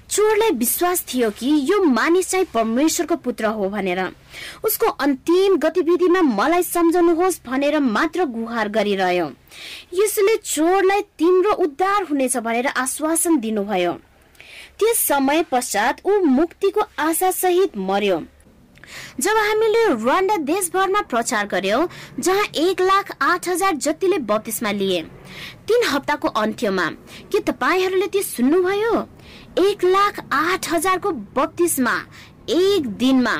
चोरलाई विश्वास थियो कि यो मानिस चाहिँ परमेश्वरको पुत्र हो भनेर। उसको अन्तिम गतिविधिमा मलाई सम्झाउनुहोस् भनेर मात्र गुहार गरिरह्यो। यसले चोरलाई तिम्रो उद्धार हुनेछ भनेर आश्वासन दिनुभयो। त्यस समय पश्चात ऊ मुक्तिको आशा सहित मर्यो। जब हामीले रुवान्डा देशभरमा प्रचार गर्यौं जहाँ एक लाख आठ हजार जतिले बत्तिसमा लिए तीन हप्ताको अन्त्यमा के तपाईँहरूले त्यो सुन्नुभयो? एक लाख आठ हजारको बत्तीसमा एक दिनमा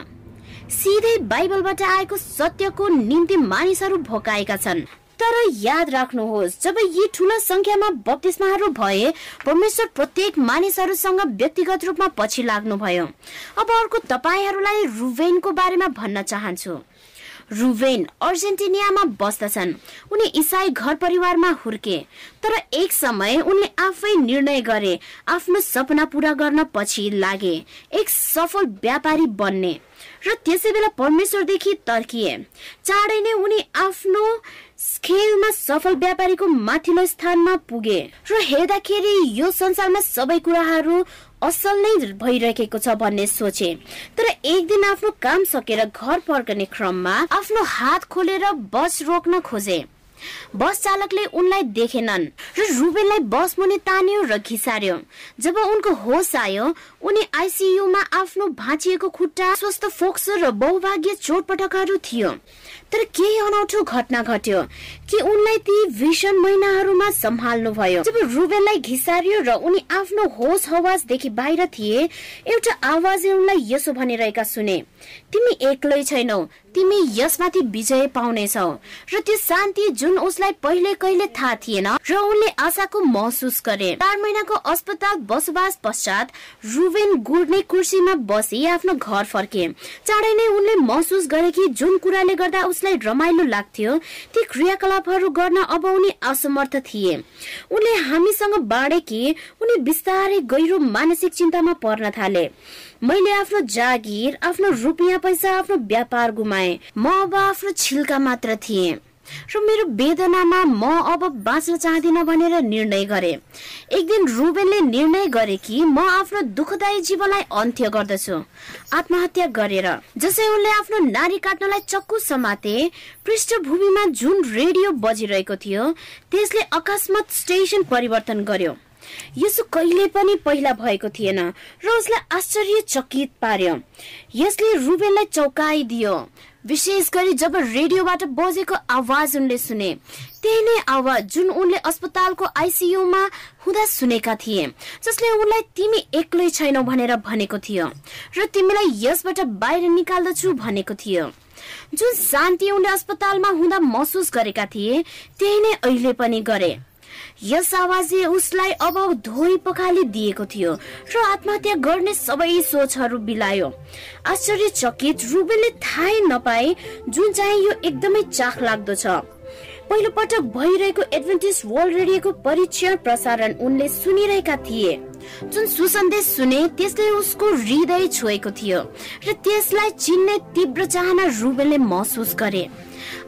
सिधै बाइबलबाट आएको सत्यको निम्ति मानिसहरू भोकाएका छन्। तर याद राख्नुहोस् जब यी ठुलो संख्यामा बत्तिसमाहरू भए परमेश्वर प्रत्येक मानिसहरूसँग व्यक्तिगत रूपमा पछि लाग्नुभयो। अब अर्को तपाईँहरूलाई रुवेनको बारेमा भन्न चाहन्छु। रुवेन अर्जेन्टिनियामा बस्दछन्। उनी इसाई घर परिवारमा हुर्के तर एक समय उनले आफै निर्णय गरे आफ्नो सपना पूरा गर्न पछि लागे एक सफल व्यापारी बन्ने र त्यसै बेला परमेश्वरदेखि तर्किए। चाँडै नै उनी आफ्नो खेलमा सफल व्यापारीको माथिल्लो स्थानमा पुगे र हेर्दाखेरि यो संसारमा सबै कुराहरू असल नै भइरहेको छ भन्ने सोचे। तर एक दिन आफ्नो काम सकेर घर फर्कने क्रममा आफ्नो हात खोलेर बस रोक्न खोजे। बस चालकले उनलाई देखेनन् र रुबेनलाई बस मुनि तान्यो र घिसार्यो। जब उनको होस आयो उनी आइसियुमा आफ्नो भाँचिएको खुट्टा स्वस्थ फोक्स र बहुभाग्य चोटपटकहरू थियो। तर केही अनौठो घटना घट्यो। कि उनलाई ती भीषण महिनाहरूमा सम्हाल्नु भयो जब रुबेललाई घिसारियो र उनी आफ्नो होस हवासदेखि बाहिर थिए एउटा आवाजले उनलाई यसो भनिरहेका सुने तिमी एक्लै छैनौ तिमी यसमाथि विजय पाउनेछौ। र त्यो शान्ति जुन उसलाई पहिले कहिले थाहा थिएन र उनले आशाको महसुस गरे। चार महिनाको अस्पताल बसोबास पश्चात रुबेन गुड्ने कुर्सीमा बसी आफ्नो घर फर्के। चाँडै नै उनले महसुस गरे कि जुन कुराले गर्दा उसलाई रमाइलो लाग्थ्यो ती क्रियाकलापहरू गर्न उनी असमर्थ थिए। उनले हामीसँग बाँडे कि उनी बिस्तारै गहिरो मानसिक चिन्तामा पर्न थाले। मैले आफ्नो जागिर आफ्नो रुपियाँ पैसा आफ्नो व्यापार गुमाए। म अब आफ्नो छिल्का मात्र थिएँ। र मेरो वेदनामा म अब बाँच्न चाहदिन भनेर निर्णय गरे। एक दिन रुबेनले निर्णय गरे कि म आफ्नो दुःखदायी जीवनलाई अन्त्य गर्दछु आत्महत्या गरेर। जसै उनले आफ्नो नारी काट्नलाई चक्कु समाते पृष्ठभूमिमा जुन रेडियो बजिरहेको थियो त्यसले अकस्मात स्टेसन परिवर्तन गर्यो। यसो कहिले पनि पहिला भएको थिएन र उसलाई आश्चर्यचकित पार्यो। यसले रुबेनलाई चौकाइदियो विशेष गरी जब रेडियोबाट बजेको आवाज उनले सुने त्यही नै आवाज जुन उनले अस्पतालको आइसियुमा हुँदा सुनेका थिए जसले उनलाई तिमी एक्लै छैनौ भनेर भनेको थियो र तिमीलाई यसबाट बाहिर निकाल्दछु भनेको थियो। जुन शान्ति उनले अस्पतालमा हुँदा महसुस गरेका थिए त्यही नै अहिले पनि गरे। यस आवाजले उसलाई अब धोइ पखाली दिएको थियो र आत्महत्या गर्ने सबै सोचहरू बिलायो। आश्चर्यचकित रुबेलले थाहै नपाए जुन चाहिँ यो एकदमै चाख लाग्दो छ। पहिलो पटक भइरहेको एडभेन्टिस वर्ल्ड रेडियोको परीक्षण प्रसारण उनले सुनिरहेका थिए। जुन सुसन्देश सुने त्यसले उसको हृदय छोएको थियो र त्यसलाई चिन्ने तीव्र चाहना रुबेलले महसुस गरे।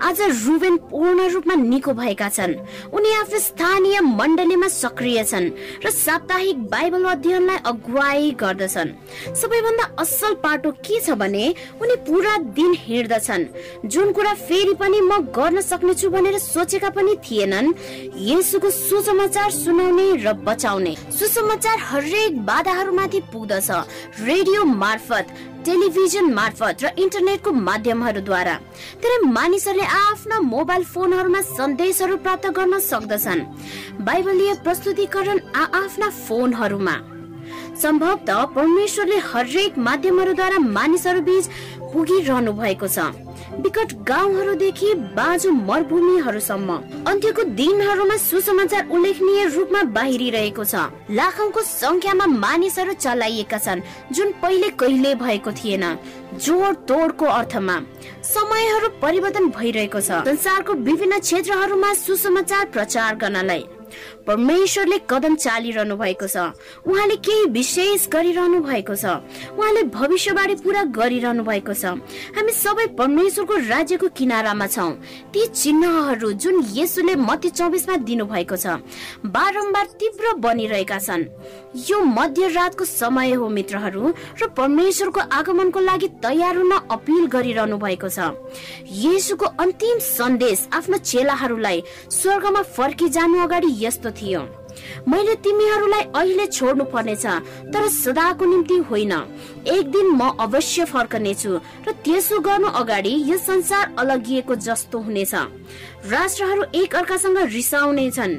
आज रुबेन पूर्ण रूपमा निको भएका छन्। उनी आफ्नो स्थानीय मण्डलीमा सक्रिय छन् र साप्ताहिक बाइबल अध्ययनलाई अगुवाई गर्दछन्। सबैभन्दा असल पाटो के छ भने उनी पुरा दिन हिँड्दछन्। जुन कुरा फेरि पनि म गर्न सक्नेछु भनेर सोचेका पनि थिएनन् यसुको सुसमाचार सुनाउने र बचाउने। सुसमाचार हरेक बाधाहरूमाथि पुग्दछ। रेडियो मार्फत टेलिभिजन मार्फत र इन्टरनेटको माध्यमहरूद्वारा। धेरै मानिसहरूले आफ्ना मोबाइल फोनहरूमा सन्देशहरू प्राप्त गर्न सक्दछन्। बाइबलीय प्रस्तुतिकरण आफ्ना फोनहरूमा। सम्भवतः परमेश्वरले हरेक माध्यमहरूद्वारा मानिसहरू बीच पुगिरहनु भएको छ। विकट गाउँहरूदेखि बाजु मरुभूमिहरूसम्म अन्त्यको दिनहरूमा सुसमाचार उल्लेखनीय रूपमा बाहिरिरहेको छ। लाखौंको संख्यामा मानिसहरू चलाइएका छन् जुन पहिले कहिले भएको थिएन। जोड तोडको अर्थमा समयहरू परिवर्तन भइरहेको छ। संसारको विभिन्न क्षेत्रहरूमा सुसमाचार प्रचार गर्नलाई परमेश्वरले कदम चालिरहनु भएको छ। उहाँले केही विशेष गरिरहनु भएको छ। उहाँले भविष्यवाणी पूरा गरिरहनु भएको छ। हामी सबै परमेश्वरको राज्यको किनारामा छौँ। ती चिन्हहरू जुन यसुले मध्य चौबिसमा दिनु भएको छ बारम्बार तीव्र बनिरहेका छन्। यो मध्यरातको समय हो मित्रहरू र परमेश्वरको आगमनको लागि तयार हुन अपिल गरिरहनु भएको छ। येसुको अन्तिम सन्देश आफ्नो चेलाहरूलाई स्वर्गमा फर्की जानु अगाडि यस्तो थियो। मैले तिमीहरूलाई अहिले छोड्नु पर्नेछ तर सदाको निम्ति होइन। एक दिन म अवश्य फर्कनेछु र त्यसो गर्नु अगाडि यो संसार अलगिएको जस्तो हुनेछ। राष्ट्रहरू एक अर्कासँग रिसाउने छन्।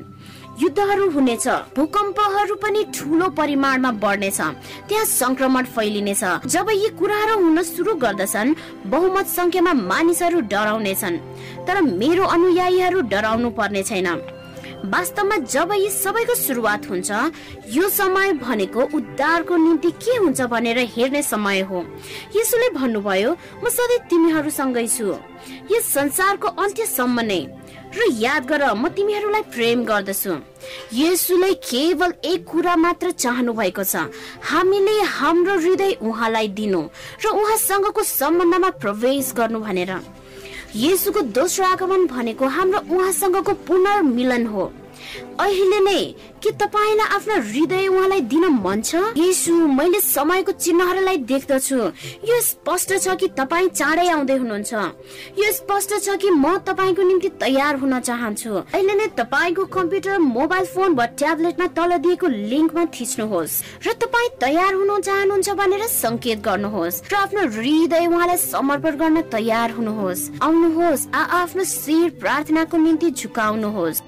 युद्धहरू हुनेछ। भूकम्पहरू पनि ठुलो परिमाणमा बढ्नेछ। त्यहाँ संक्रमण फैलिनेछ। जब यी कुराहरू हुन सुरु गर्दछन् बहुमत संख्यामा मानिसहरू डराउनेछन्। तर मेरो अनुयायीहरू डराउनु पर्ने छैन। वास्तवमा जब यी सबैको सुरुवात हुन्छ यो समय भनेको उद्धारको निम्ति के हुन्छ भनेर हेर्ने समय हो। यसोले भन्नुभयो म सधैँ तिमीहरूसँगै छु। यस संसारको अन्त्यसम्म नै। र याद गर म तिमीहरूलाई प्रेम गर्दछु। यसुले केवल एक कुरा मात्र चाहनु भएको छ। हामीले हाम्रो हृदय उहाँलाई दिनु र उहाँसँगको सम्बन्धमा प्रवेश गर्नु भनेर। येसुको दोस्रो आगमन भनेको हाम्रो उहाँसँगको पुनर्मिलन हो। अहिले नै के तपाईँलाई आफ्नो हृदय उहाँलाई दिन मन छ? यसु मैले समयको चिन्हहरूलाई देख्दछु। यो स्पष्ट छ कि तपाईँ चाँडै आउँदै हुनुहुन्छ। यो स्पष्ट छ कि म तपाईँको निम्ति तयार हुन चाहन्छु। अहिले नै तपाईँको कम्प्युटर मोबाइल फोन वा ट्याब्लेटमा तल दिएको लिङ्कमा थिच्नुहोस् र तपाईँ तयार हुन चाहनुहुन्छ भनेर संकेत गर्नुहोस् र आफ्नो हृदय उहाँलाई समर्पण गर्न तयार हुनुहोस्। आउनुहोस् आ आफ्नो शिर प्रार्थनाको निम्ति झुकाउनुहोस्।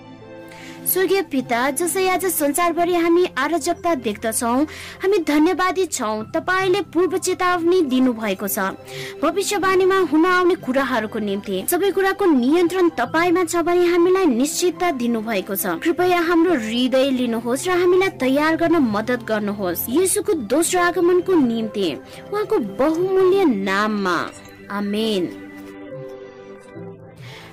स्वर्गीय पिता जसै आज संसारभरि हामी आरोजकता देख्दछौ हामी धन्यवादी छौ। तपाईँले पूर्व चेतावनी दिनु भएको छ। भविष्यवाणीमा हुन आउने कुराहरूको निम्ति सबै कुराको नियन्त्रण तपाईँमा छ भने हामीलाई निश्चितता दिनु भएको छ। कृपया हाम्रो हृदय लिनुहोस् र हामीलाई तयार गर्न मद्दत गर्नुहोस्। यसुको दोस्रो आगमनको निम्ति उहाँको बहुमूल्य नाममा आमेन।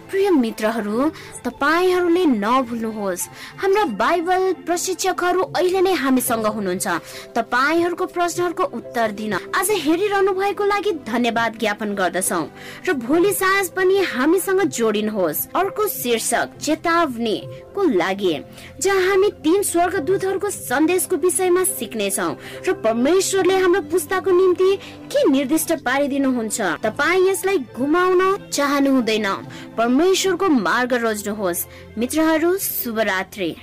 प्रिय मित्रहरू तपाईँहरूले नभुल्नुहोस्। हाम्रा बाइबल प्रशिक्षकहरू अहिले नै हामीसँग हुनुहुन्छ। तपाईँहरूको प्रश्नहरूको उत्तर दिन आज हेरिरहनु भएको लागि धन्यवाद ज्ञापन गर्दछौ। र भोलि साँझ पनि हामीसँग जोडिनुहोस्। अर्को शीर्षक चेतावनी को लागि जहाँ हामी तीन स्वर्गदूतहरूको सन्देशको विषयमा सिक्नेछौ। र परमेश्वरले हाम्रो पुस्ताको निम्ति के निर्दिष्ट पारिदिनुहुन्छ? तपाईँ यसलाई घुमाउन चाहनु हुँदैन परमेश्वरको मार्ग रोज्नुहोस्। मित्रहरू शुभरात्री।